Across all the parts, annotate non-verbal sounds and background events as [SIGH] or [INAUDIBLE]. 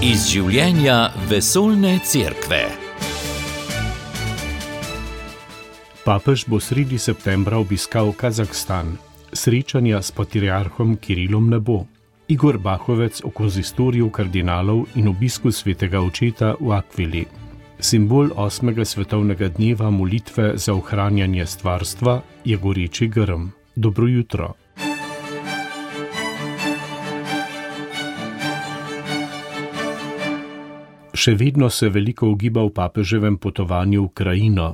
iz življenja vesoljne cerkve. Papež bo sredi septembra obiskal Kazahstan. Srečanja s patriarhom Kirilom ne bo. Igor Bahovec o konzistoriju kardinalov in obisku svetega očeta v Akvili. Simbol 8. svetovnega dneva molitve za ohranjanje stvarstva je goreči grm. Dobro jutro. Še vedno se veliko ugiba v papeževem potovanju v Ukrajino,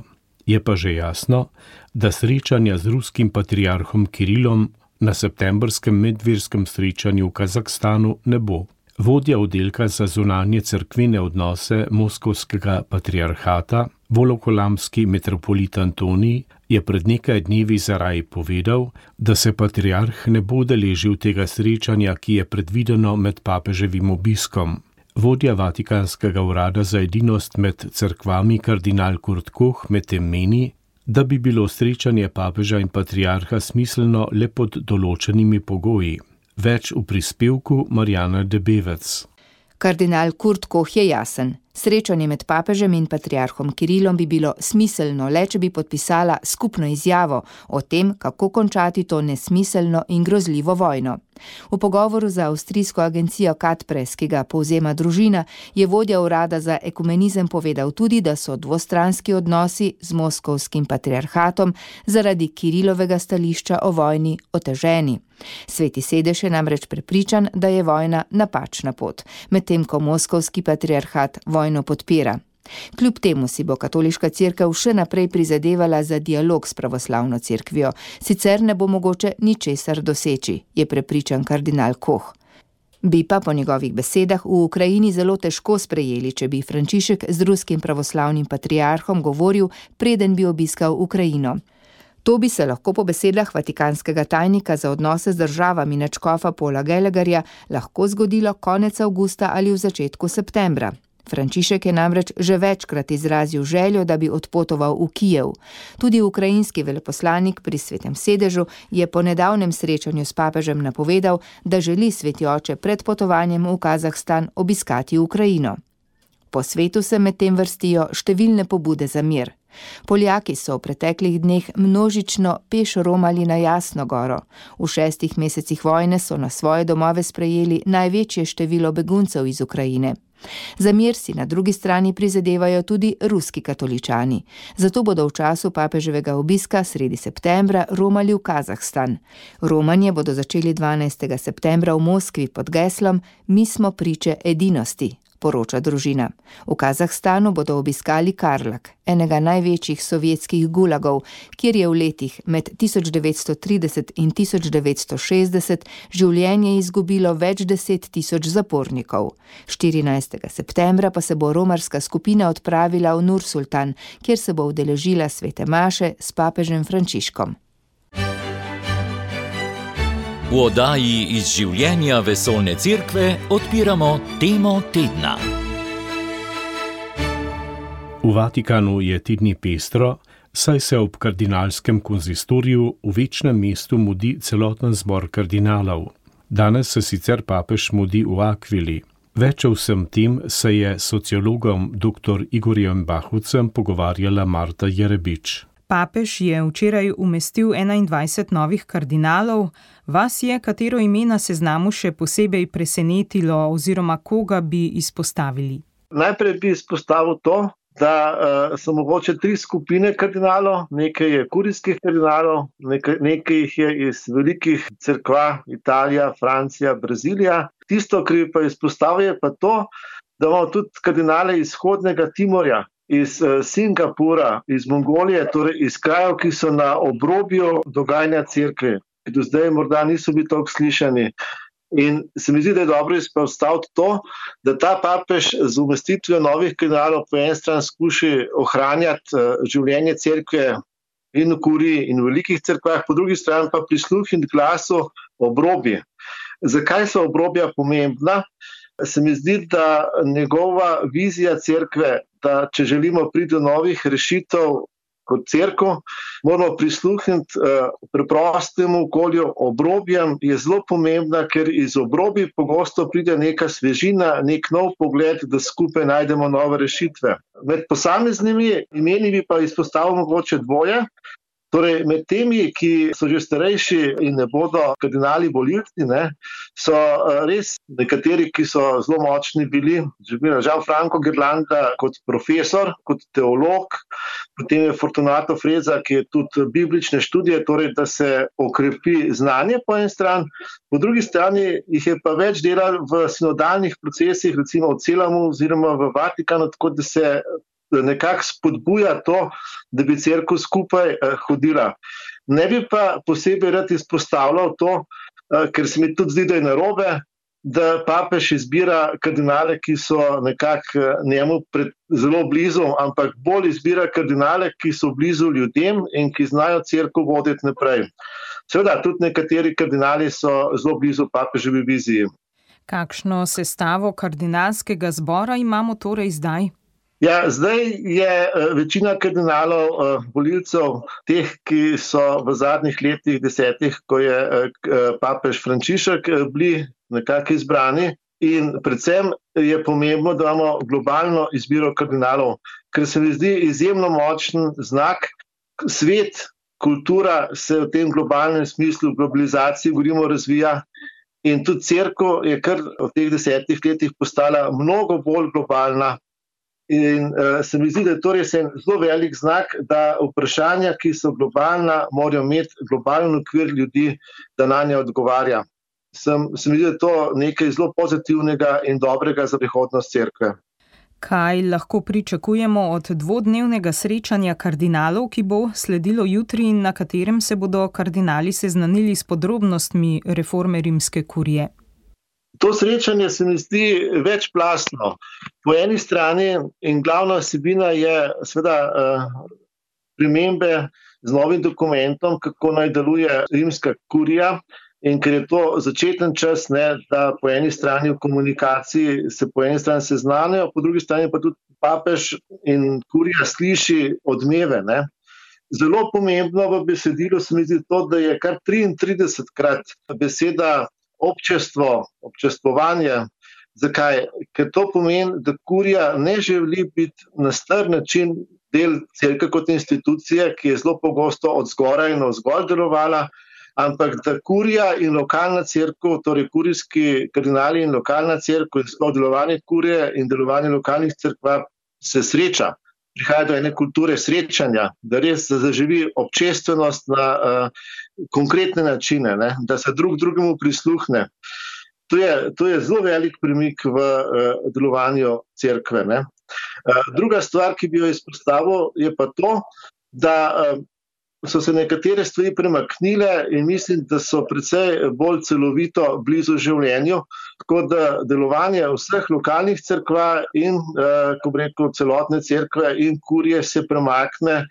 je pa že jasno, da srečanja z ruskim patriarhom Kirilom na septembrskem medvirskem srečanju v Kazahstanu ne bo. Vodja oddelka za zunanje crkvene odnose Moskovskega patriarhata, volokolamski metropolit Antoni, je pred nekaj dnevi zaraj povedal, da se patriarh ne bo deležil tega srečanja, ki je predvideno med papeževim obiskom. Vodja Vatikanskega urada za edinost med crkvami kardinal Kurt Koch medtem meni, da bi bilo srečanje papeža in patriarha smiselno le pod določenimi pogoji. Več v prispevku Marjana Debevec. Kardinal Kurt Koh je jasen. Srečanje med papežem in patriarhom Kirilom bi bilo smiselno le, če bi podpisala skupno izjavo o tem, kako končati to nesmiselno in grozljivo vojno. V pogovoru za avstrijsko agencijo Katpres, ki ga povzema družina, je vodja urada za ekumenizem povedal tudi, da so dvostranski odnosi z moskovskim patriarhatom zaradi Kirilovega stališča o vojni oteženi. Sveti sedež je namreč prepričan, da je vojna napačna pot, medtem ko moskovski patriarhat vojno podpira. Kljub temu si bo katoliška crkva še naprej prizadevala za dialog s pravoslavno crkvijo, sicer ne bo mogoče ničesar doseči, je prepričan kardinal Koh. Bi pa po njegovih besedah v Ukrajini zelo težko sprejeli, če bi Frančišek z ruskim pravoslavnim patriarhom govoril, preden bi obiskal Ukrajino. To bi se lahko po besedah vatikanskega tajnika za odnose z državami Nečkofa Pola Gelegarja lahko zgodilo konec avgusta ali v začetku septembra. Frančišek je namreč že večkrat izrazil željo, da bi odpotoval v Kijev. Tudi ukrajinski veleposlanik pri svetem sedežu je po nedavnem srečanju s papežem napovedal, da želi sveti oče pred potovanjem v Kazahstan obiskati Ukrajino. Po svetu se medtem vrstijo številne pobude za mir. Poljaki so v preteklih dneh množično peš romali na Jasno goro. V šestih mesecih vojne so na svoje domove sprejeli največje število beguncev iz Ukrajine. Za mir si na drugi strani prizadevajo tudi ruski katoličani. Zato bodo v času papeževega obiska sredi septembra romali v Kazahstan. Romanje bodo začeli 12. septembra v Moskvi pod geslom Mi smo priče edinosti poroča družina. V Kazahstanu bodo obiskali Karlak, enega največjih sovjetskih gulagov, kjer je v letih med 1930 in 1960 življenje izgubilo več deset tisoč zapornikov. 14. septembra pa se bo romarska skupina odpravila v Nursultan, kjer se bo udeležila svete Maše s papežem Frančiškom. V oddaji iz življenja vesoljne cerkve odpiramo temo tedna. V Vatikanu je tedni pestro, saj se ob kardinalskem konzistoriju v večnem mestu mudi celoten zbor kardinalov. Danes se sicer papež mudi v Akvili. Več o vsem tem se je sociologom dr. Igorjem Bahucem pogovarjala Marta Jerebič. Papež je včeraj umestil 21 novih kardinalov. Vas je katero ime na seznamu še posebej presenetilo oziroma koga bi izpostavili? Najprej bi izpostavil to, da uh, so mogoče tri skupine kardinalov. Nekaj je kurijskih kardinalov, nekaj, nekaj jih je iz velikih crkva, Italija, Francija, Brazilija. Tisto, kar bi pa izpostavil, je pa to, da imamo tudi kardinale izhodnega Timorja, iz uh, Singapura, iz Mongolije, torej iz krajev, ki so na obrobju dogajanja crkve, ki do zdaj morda niso bili tako slišani. In se mi zdi, da je dobro izpostaviti to, da ta papež z umestitvijo novih kanalov po eni strani skuša ohranjati uh, življenje crkve in v kuri in v velikih crkvah, po drugi strani pa prisluhniti glasu obrobje. Zakaj so obrobja pomembna? Se mi zdi, da njegova vizija crkve da če želimo priti do novih rešitev, kot crkva, moramo prisluhniti uh, preprostemu okolju, obrobjem je zelo pomembna, ker iz obrobi pogosto pride neka svežina, nek nov pogled, da skupaj najdemo nove rešitve. Med posameznimi imeni bi pa izpostavil mogoče dvoje. Torej, med temi, ki so že starejši in ne bodo kardinali volilci, so eh, res nekateri, ki so zelo močni bili. Žal Franko Gerlanda kot profesor, kot teolog, potem je Fortunato Freza, ki je tudi biblične študije, torej da se okrepi znanje po eni strani, po drugi strani jih je pa več delal v sinodalnih procesih, recimo v Celamu oziroma v Vatikanu, tako da se nekako spodbuja to, da bi crkva skupaj eh, hodila. Ne bi pa posebej rad izpostavljal to, eh, ker se mi tudi zdi, da je narobe, da papež izbira kardinale, ki so nekako eh, njemu zelo blizu, ampak bolj izbira kardinale, ki so blizu ljudem in ki znajo crkvo voditi naprej. Seveda, tudi nekateri kardinali so zelo blizu papeževi viziji. Kakšno sestavo kardinalskega zbora imamo torej zdaj? Ja, zdaj je eh, večina kardinalov, eh, volilcev, teh, ki so v zadnjih letih, desetih, ko je eh, papež Frančišek, bili nekako izbrani. In predvsem je pomembno, da imamo globalno izbiro kardinalov, ker se mi zdi izjemno močen znak. Svet, kultura se v tem globalnem smislu, globalizaciji, govorimo, razvija. In tudi crkva je kar v teh desetih letih postala mnogo bolj globalna, In uh, se mi zdi, da je to res en zelo velik znak, da vprašanja, ki so globalna, morajo imeti globalen okvir ljudi, da na nje odgovarja. Sem, se mi zdi, da je to nekaj zelo pozitivnega in dobrega za prihodnost crkve. Kaj lahko pričakujemo od dvodnevnega srečanja kardinalov, ki bo sledilo jutri in na katerem se bodo kardinali seznanili s podrobnostmi reforme rimske kurije? To srečanje se mi zdi večplastno. Po eni strani in glavna osebina je seveda premembe z novim dokumentom, kako naj deluje rimska kurija. In ker je to začeten čas, ne, da po eni strani v komunikaciji se po eni strani seznanijo, po drugi strani pa tudi papež in kurija sliši odmeve. Ne. Zelo pomembno v besedilu se mi zdi to, da je kar 33 krat beseda občestvo, občestvovanje. Zakaj? Ker to pomeni, da kurija ne želi biti na star način del crkve kot institucije, ki je zelo pogosto od zgoraj in od zgolj delovala, ampak da kurija in lokalna crkva, torej kurijski kardinali in lokalna crkva, in sploh delovanje kurije in delovanje lokalnih crkva se sreča prihaja do ene kulture srečanja, da res zaživi občestvenost na uh, konkretne načine, ne? da se drug drugemu prisluhne. To je, to je zelo velik premik v uh, delovanju crkve. Uh, druga stvar, ki bi jo izpostavil, je pa to, da uh, so se nekatere stvari premaknile in mislim, da so precej bolj celovito blizu življenju. Tako da delovanje vseh lokalnih crkva in, eh, ko reko, celotne crkve in kurje se premakne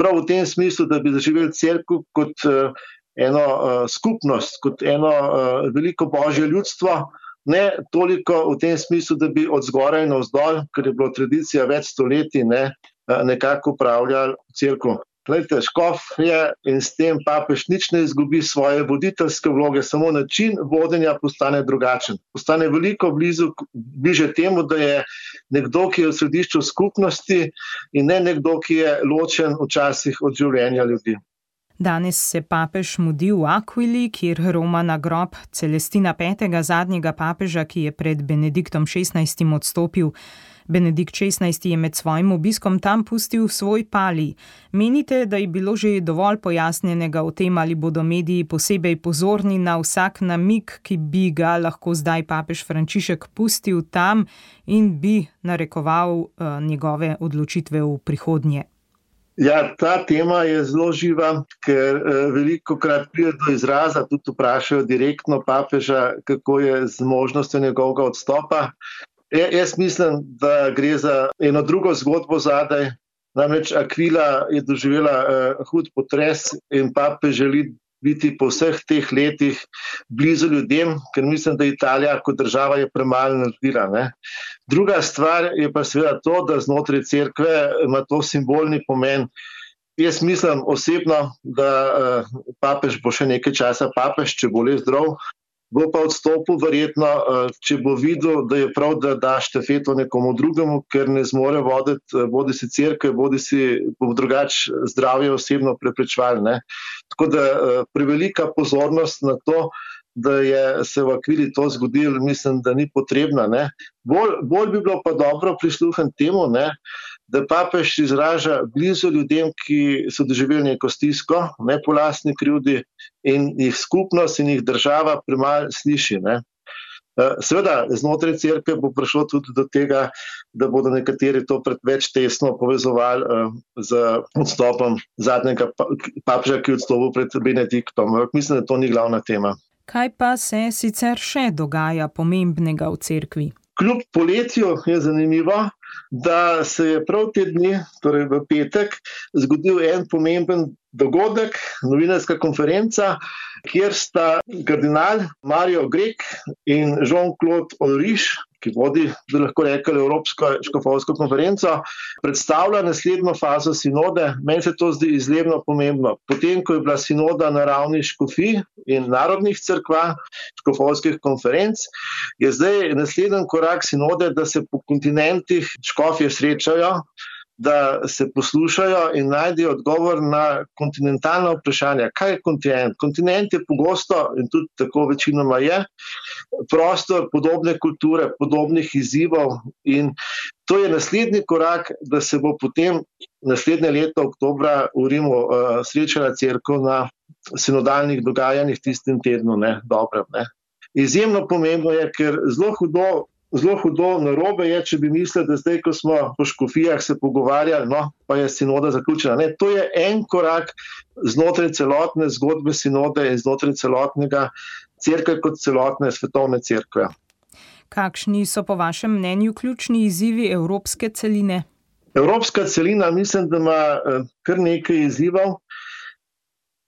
prav v tem smislu, da bi zaživeli crkvu kot eh, eno eh, skupnost, kot eno veliko božje ljudstvo. Ne toliko v tem smislu, da bi od zgoraj na vzdolj, ker je bilo tradicija več stoletij, ne, nekako upravljali crkvo. Glejte, škof je in s tem papež nič ne izgubi svoje voditeljske vloge, samo način vodenja postane drugačen. Postane veliko blizu, bliže temu, da je nekdo, ki je v središču skupnosti in ne nekdo, ki je ločen včasih od življenja ljudi. Danes se papež mudi v Aquili, kjer Roma na grob Celestina V., zadnjega papeža, ki je pred Benediktom XVI. odstopil. Benedikt XVI. je med svojim obiskom tam pustil svoj pali. Menite, da je bilo že dovolj pojasnjenega o tem, ali bodo mediji posebej pozorni na vsak namik, ki bi ga lahko zdaj papež Frančišek pustil tam in bi narekoval uh, njegove odločitve v prihodnje? Ja, ta tema je zelo živa, ker uh, veliko krat pride do izraza, tudi vprašajo direktno papeža, kako je z možnostjo njegovega odstopa. Ja, jaz mislim, da gre za eno drugo zgodbo zadaj. Namreč Aquila je doživela uh, hud potres in pape želi biti po vseh teh letih blizu ljudem, ker mislim, da Italija kot država je premalo naredila. Ne. Druga stvar je pa seveda to, da znotraj cerkve ima to simbolni pomen. Jaz mislim osebno, da uh, papež bo še nekaj časa papež, če bo le zdrav. Bo pa odstopil, verjetno, uh, če bo videl, da je prav, da da štafeto nekomu drugemu, ker ne zmore voditi, uh, bodi si crkve, bodi si bo drugače zdravje osebno preprečval. Tako da uh, prevelika pozornost na to, da je se v Akvili to zgodilo, mislim, da ni potrebna. Bolj, bolj bi bilo pa dobro prisluhniti temu. Ne? Da papež izraža blizu ljudem, ki so doživeli neko stisko, ne po lastni krivdi, in jih skupnost in jih država premalo sliši. Ne. Eh, seveda, znotraj crkve bo prišlo tudi do tega, da bodo nekateri to preveč tesno povezovali eh, z odstopom zadnjega papeža, ki je odstopil pred Benediktom. Mislim, da to ni glavna tema. Kaj pa se sicer še dogaja pomembnega v cerkvi? Kljub poletju je zanimivo, da se je prav te dni, torej v petek, zgodil en pomemben dogodek, novinarska konferenca, kjer sta kardinal Mario Grek in Jean-Claude Ulrich ki vodi, bi lahko rekli, Evropsko škofovsko konferenco, predstavlja naslednjo fazo sinode. Meni se to zdi izjemno pomembno. Potem, ko je bila sinoda na ravni škofij in narodnih crkva, škofovskih konferenc, je zdaj naslednji korak sinode, da se po kontinentih škofje srečajo da se poslušajo in najdejo odgovor na kontinentalna vprašanja. Kaj je kontinent? Kontinent je pogosto in tudi tako večinoma je prostor podobne kulture, podobnih izzivov in to je naslednji korak, da se bo potem naslednje leto, oktobra, v Rimu uh, srečala crkva na sinodalnih dogajanjih tistim tednu, ne, dobrem. Ne. Izjemno pomembno je, ker zelo hudo zelo hudo na robe je, če bi mislili, da zdaj, ko smo po škofijah se pogovarjali, no, pa je sinoda zaključena. Ne, to je en korak znotraj celotne zgodbe sinode in znotraj celotnega crkve kot celotne svetovne crkve. Kakšni so po vašem mnenju ključni izzivi evropske celine? Evropska celina, mislim, da ima eh, kar nekaj izzivov.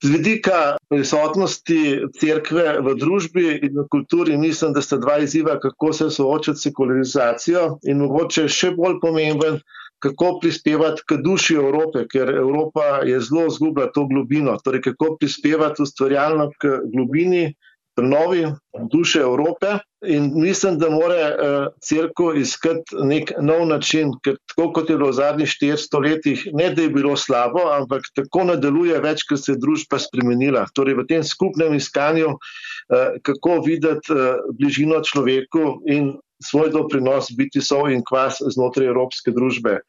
Z vidika prisotnosti crkve v družbi in v kulturi, mislim, da sta dva izziva, kako se soočati s sekularizacijo in mogoče še bolj pomemben, kako prispevati k duši Evrope, ker Evropa je zelo zgubila to globino, torej kako prispevati ustvarjalno k globini prenovi duše Evrope. In mislim, da mora uh, crkva iskati nek nov način, ker tako kot je bilo v zadnjih 400 letih, ne da je bilo slabo, ampak tako nadaljuje več, ker se je družba spremenila. Torej, v tem skupnem iskanju, uh, kako videti uh, bližino človeku in svoj doprinos biti sol in kvas znotraj evropske družbe.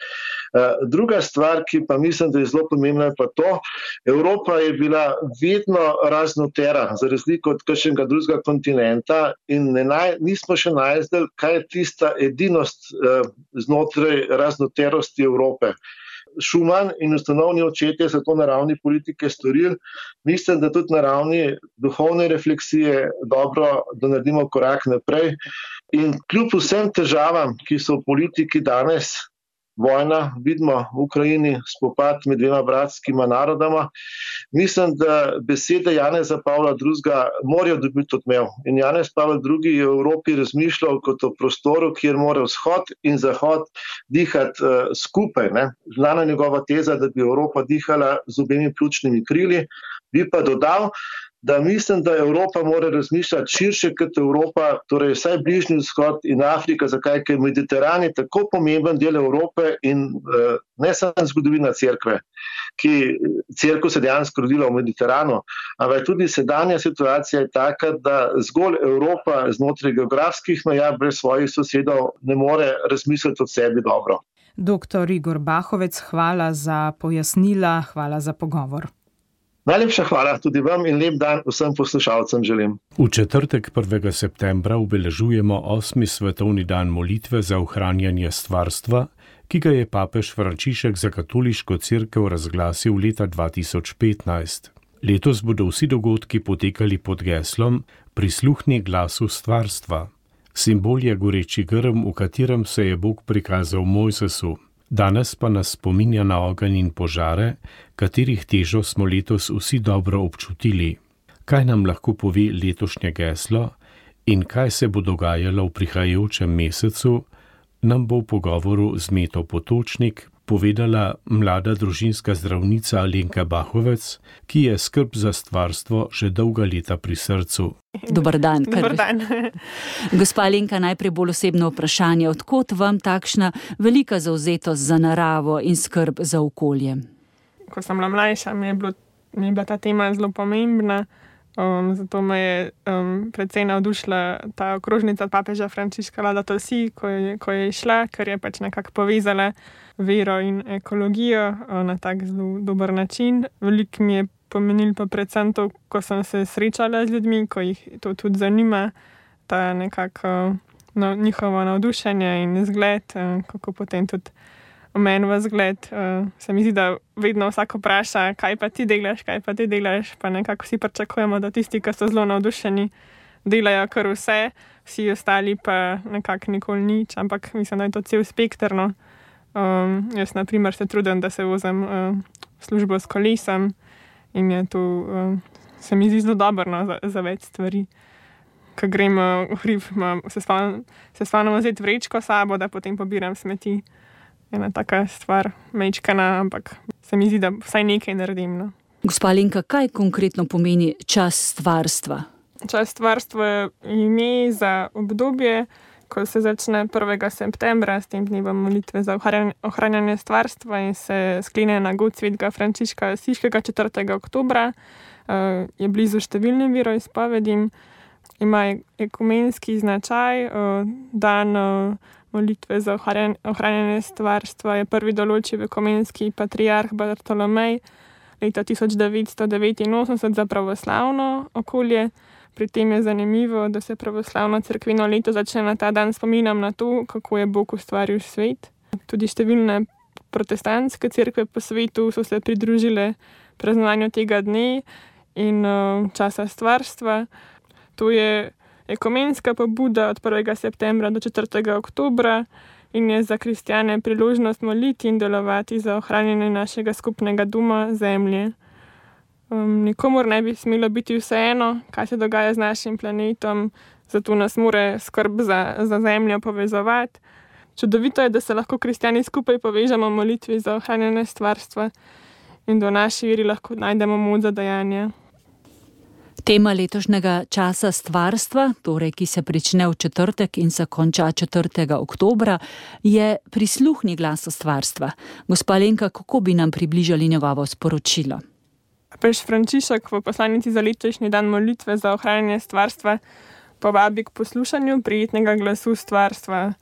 Eh, druga stvar, ki pa mislim, da je zelo pomembna, je pa to, Evropa je bila vedno raznotera, za razliko od kakšnega drugega kontinenta in naj, nismo še najdel, kaj je tista edinost eh, znotraj raznoterosti Evrope. Šuman in ustanovni očetje so to na ravni politike storili. Mislim, da tudi na ravni duhovne refleksije dobro, da naredimo korak naprej. In kljub vsem težavam, ki so v politiki danes, vojna, vidimo v Ukrajini, spopad med dvema bratskima narodama, mislim, da besede Janeza Pavla II. morajo dobiti odmev. In Janez Pavel II. je v Evropi razmišljal kot o prostoru, kjer mora vzhod in zahod dihati uh, skupaj. Ne? Znana njegova teza, da bi Evropa dihala z obemi pljučnimi krili, bi pa dodal, da mislim, da Evropa mora razmišljati širše kot Evropa, torej vsaj Bližnji vzhod in Afrika, zakaj je Mediteran je tako pomemben del Evrope in uh, ne samo zgodovina crkve, ki crkva se dejansko rodila v Mediteranu, ampak tudi sedanja situacija je taka, da zgolj Evropa znotraj geografskih meja brez svojih sosedov ne more razmisliti o sebi dobro. Doktor Igor Bahovec, hvala za pojasnila, hvala za pogovor. Najlepša hvala tudi vam in lep dan vsem poslušalcem želim. V četrtek 1. septembra obeležujemo 8. svetovni dan molitve za ohranjanje stvarstva, ki ga je papež Frančišek za katoliško crkvo razglasil leta 2015. Letos bodo vsi dogodki potekali pod geslom Prisluhni glasu stvarstva. Simbol je goreči grm, v katerem se je Bog prikazal Mojzesu. Danes pa nas spominja na ogenj in požare, katerih težo smo letos vsi dobro občutili. Kaj nam lahko pove letošnje geslo in kaj se bo dogajalo v prihajajočem mesecu, nam bo v pogovoru z Meto Potočnik, povedala mlada družinska zdravnica Alenka Bahovec, ki je skrb za stvarstvo že dolga leta pri srcu. Dobar dan. Dobar dan. [LAUGHS] Gospa Alenka, najprej bolj osebno vprašanje. Odkot vam takšna velika zauzetost za naravo in skrb za okolje? Ko sem bila mlajša, mi je, bilo, mi je bila ta tema zelo pomembna. Um, zato me je um, predvsej navdušila ta okrožnica papeža Frančiška Lada Tosi, ko je, ko je šla, ker je pač nekako povezala vero in ekologijo uh, na tak zelo dober način. Veliko mi je pomenil pa predvsem to, ko sem se srečala z ljudmi, ko jih to tudi zanima, ta nekako no, njihovo navdušenje in zgled, uh, kako potem tudi meni v zgled. Uh, se mi zdi, da vedno vsak vpraša, kaj pa ti delaš, kaj pa ti delaš. Pa nekako vsi pričakujemo, da tisti, ki so zelo navdušeni, delajo kar vse, vsi ostali pa nekako nikoli nič. Ampak mislim, da je to cel spektrno. Um, jaz, na primer, se trudim, da se vozim uh, v službo s kolesom in je to, uh, se mi zdi zelo dobro no, za, za več stvari. Ko gremo v hrib, se spomnim vzeti vrečko sabo, da potem pobiram smeti ena taka stvar, mečkana, ampak se mi zdi, da vsaj nekaj naredim. No. Gospa Linka, kaj konkretno pomeni čas stvarstva? Čas stvarstva je ime za obdobje, ko se začne 1. septembra, s tem dnevom molitve za ohranjanje stvarstva in se sklene na god svetega Frančiška Siškega 4. oktobra. Uh, je blizu številnim veroizpovedim, ima ekumenski značaj, uh, dan. Molitve za ohranjanje stvarstva je prvi določil vekomenski patriarh Bartolomej leta 1989 za pravoslavno okolje. Pri tem je zanimivo, da se pravoslavno crkveno leto začne na ta dan spominjam na to, kako je Bog ustvaril svet. Tudi številne protestantske crkve po svetu so se pridružile praznovanju tega dne in uh, časa stvarstva. To je ekumenska pobuda od 1. septembra do 4. oktobra in je za kristjane priložnost moliti in delovati za ohranjanje našega skupnega doma, zemlje. Um, nikomor ne bi smelo biti vseeno, kaj se dogaja z našim planetom, zato nas mora skrb za, za zemljo povezovati. Čudovito je, da se lahko kristjani skupaj povežemo v molitvi za ohranjanje stvarstva in da v naši veri lahko najdemo moč za dejanje. Tema letošnjega časa stvarstva, torej, ki se prične v četrtek in se konča 4. oktober, je prisluhni glas stvarstva. Gospa Lenka, kako bi nam približali njegovo sporočilo? Peš Frančišek v poslanici za letošnji dan molitve za ohranjanje stvarstva povabi k poslušanju prijetnega glasu stvarstva.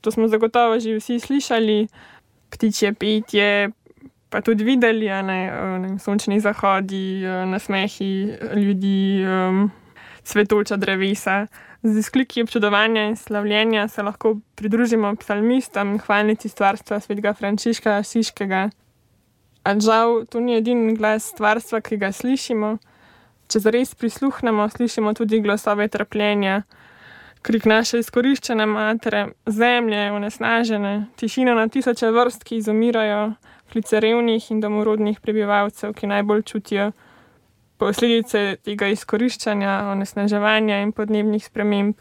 To smo zagotovo že vsi slišali, ptičje petje, pa tudi videli, ne, ne, sončni zahodi, nasmehi ljudi, um, cvetoča drevesa. Z izkliki občudovanja in slavljenja se lahko pridružimo psalmistom in hvalnici stvarstva svetega Frančiška Siškega. A žal, to ni edini glas stvarstva, ki ga slišimo. Če zares prisluhnemo, slišimo tudi glasove trpljenja, krik naše izkoriščene matere, zemlje, onesnažene, tišino na tisoče vrst, ki izumirajo klice revnih in domorodnih prebivalcev, ki najbolj čutijo posledice tega izkoriščanja, onesnaževanja in podnebnih sprememb,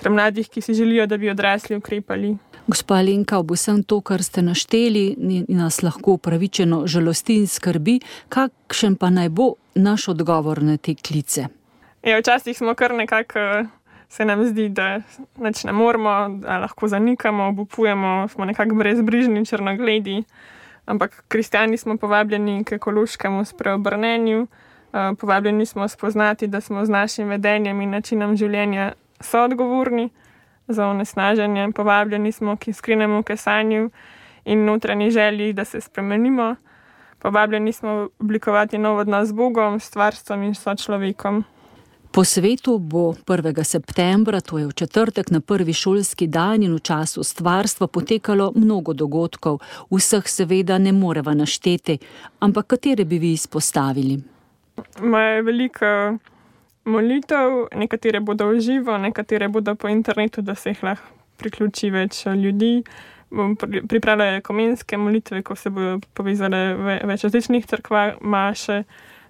ter mladih, ki si želijo, da bi odrasli ukrepali. Gospa Lenka, ob vsem to, kar ste našteli, nas lahko upravičeno žalosti in skrbi, kakšen pa naj bo naš odgovor na te klice. Ja, včasih smo kar nekako. Se nam zdi, da ne moramo, da lahko zanikamo, obupujemo, smo nekako brezbrižni, črnogledi ampak kristijani smo povabljeni k ekološkemu spreobrnenju, eh, povabljeni smo spoznati, da smo z našim vedenjem in načinom življenja soodgovorni za onesnaženje, povabljeni smo k iskrenemu kesanju in notranji želji, da se spremenimo, povabljeni smo oblikovati nov odnos z Bogom, stvarstvom in sočlovekom. Po svetu bo 1. septembra, to je v četrtek na prvi šolski dan in v času stvarstva, potekalo mnogo dogodkov, vseh seveda ne moreva našteti, ampak katere bi vi izpostavili? Imajo veliko molitev, nekatere bodo v živo, nekatere bodo po internetu, da se jih lahko priključi več ljudi. Pripravljajo komenske molitve, ko se bodo povezale več različnih crkva, maše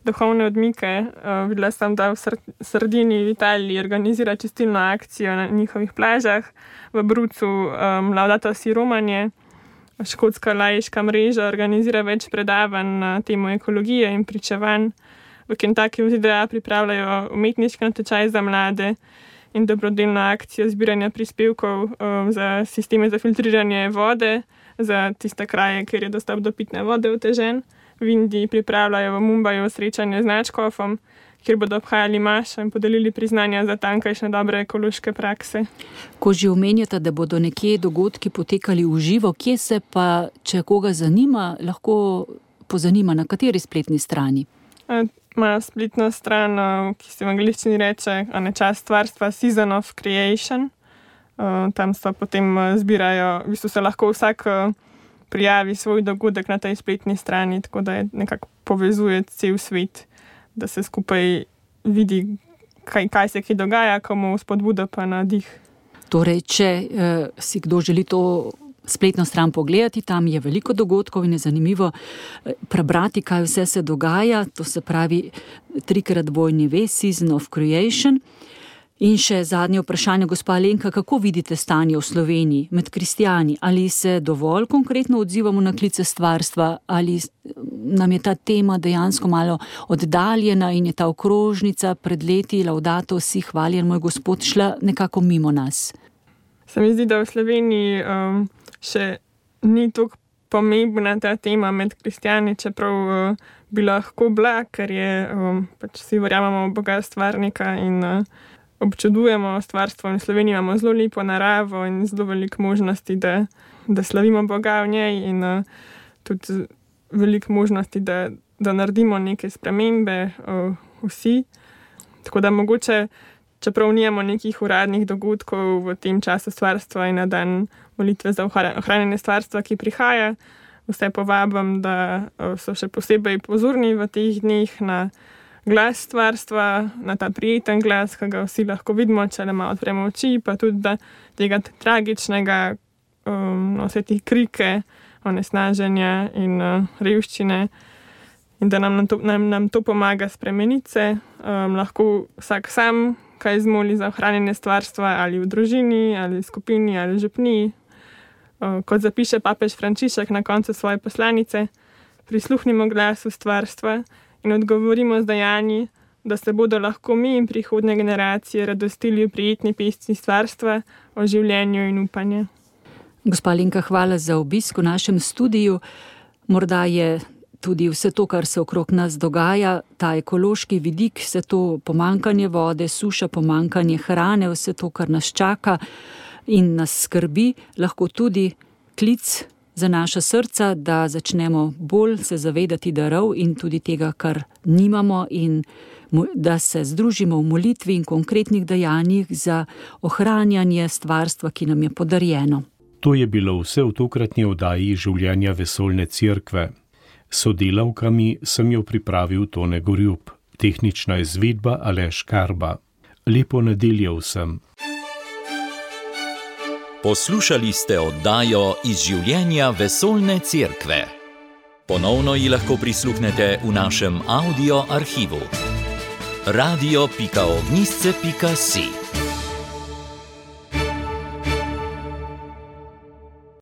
duhovne odmike. Uh, videla sem, da v sredini v Italiji organizira čistilno akcijo na njihovih plažah, v Brucu, um, Laudato si Romanje, Škotska lajška mreža organizira več predavanj na temo ekologije in pričevanj. V Kentucky v ZDA pripravljajo umetniški natečaj za mlade in dobrodelno akcijo zbiranja prispevkov um, za sisteme za filtriranje vode, za tiste kraje, kjer je dostop do pitne vode otežen. V Indiji pripravljajo v Mumbaju srečanje z Načkofom, kjer bodo obhajali mašo in podelili priznanja za tankajšnje dobre ekološke prakse. Ko že omenjate, da bodo nekje dogodki potekali v živo, kje se pa, če koga zanima, lahko pozanima, na kateri spletni strani? Imajo spletno stran, ki se v angliščini reče Čas stvarstva Season of Creation. Tam se potem zbirajo, v bistvu se lahko vsak prijavi svoj dogodek na tej spletni strani, tako da je nekako povezuje cel svet da se skupaj vidi, kaj, kaj se ki dogaja, komu spodbuda pa na dih. Torej, če eh, si kdo želi to spletno stran pogledati, tam je veliko dogodkov in je zanimivo eh, prebrati, kaj vse se dogaja. To se pravi trikrat bojni ves, Season of Creation. In še zadnje vprašanje, gospa Lenka, kako vidite stanje v Sloveniji med kristijani? Ali se dovolj konkretno odzivamo na klice stvarstva, ali nam je ta tema dejansko malo oddaljena in je ta okrožnica pred leti, laudato vsi hvaljen, moj gospod, šla nekako mimo nas? Se mi zdi, da v Sloveniji um, še ni tako pomembna ta tema med kristijani, čeprav uh, bi lahko bila, ker je um, pač vsi verjamemo v Boga stvarnika in uh, občudujemo stvarstvo in Slovenijo imamo zelo lepo naravo in zelo veliko možnosti, da, da slavimo Boga v njej in uh, tudi veliko možnosti, da, da naredimo neke spremembe uh, vsi. Tako da mogoče, čeprav nimamo nekih uradnih dogodkov v tem času stvarstva in na dan molitve za ohranjanje stvarstva, ki prihaja, vse povabim, da uh, so še posebej pozorni v teh dneh na glas stvarstva, na ta prijeten glas, ki ga vsi lahko vidimo, če le malo odpremo oči, pa tudi tega tragičnega, um, no, vse te krike, onesnaženja in uh, revščine. In da nam to, nam, nam to pomaga spremeniti se, um, lahko vsak sam kaj zmoli za ohranjanje stvarstva, ali v družini, ali v skupini, ali v župni. Uh, kot zapiše papež Frančišek na koncu svoje poslanice, prisluhnimo glasu stvarstva in odgovorimo z dejanji, da se bodo lahko mi in prihodne generacije radostili v prijetni pesmi stvarstva o življenju in upanju. Gospa Linka, hvala za obisk v našem studiu. Morda je tudi vse to, kar se okrog nas dogaja, ta ekološki vidik, vse to pomankanje vode, suša, pomankanje hrane, vse to, kar nas čaka in nas skrbi, lahko tudi klic za naša srca, da začnemo bolj se zavedati darov in tudi tega, kar nimamo, in da se združimo v molitvi in konkretnih dejanjih za ohranjanje stvarstva, ki nam je podarjeno. To je bilo vse v tokratni oddaji življenja vesoljne cerkve. Sodelavkami sem jo pripravil Tone Gorjub, tehnična izvedba Aleš Karba. Lepo nedeljo vsem. Poslušali ste oddajo iz življenja vesoljne cerkve. Ponovno ji lahko prisluhnete v našem audio arhivu. radio.ognisce.si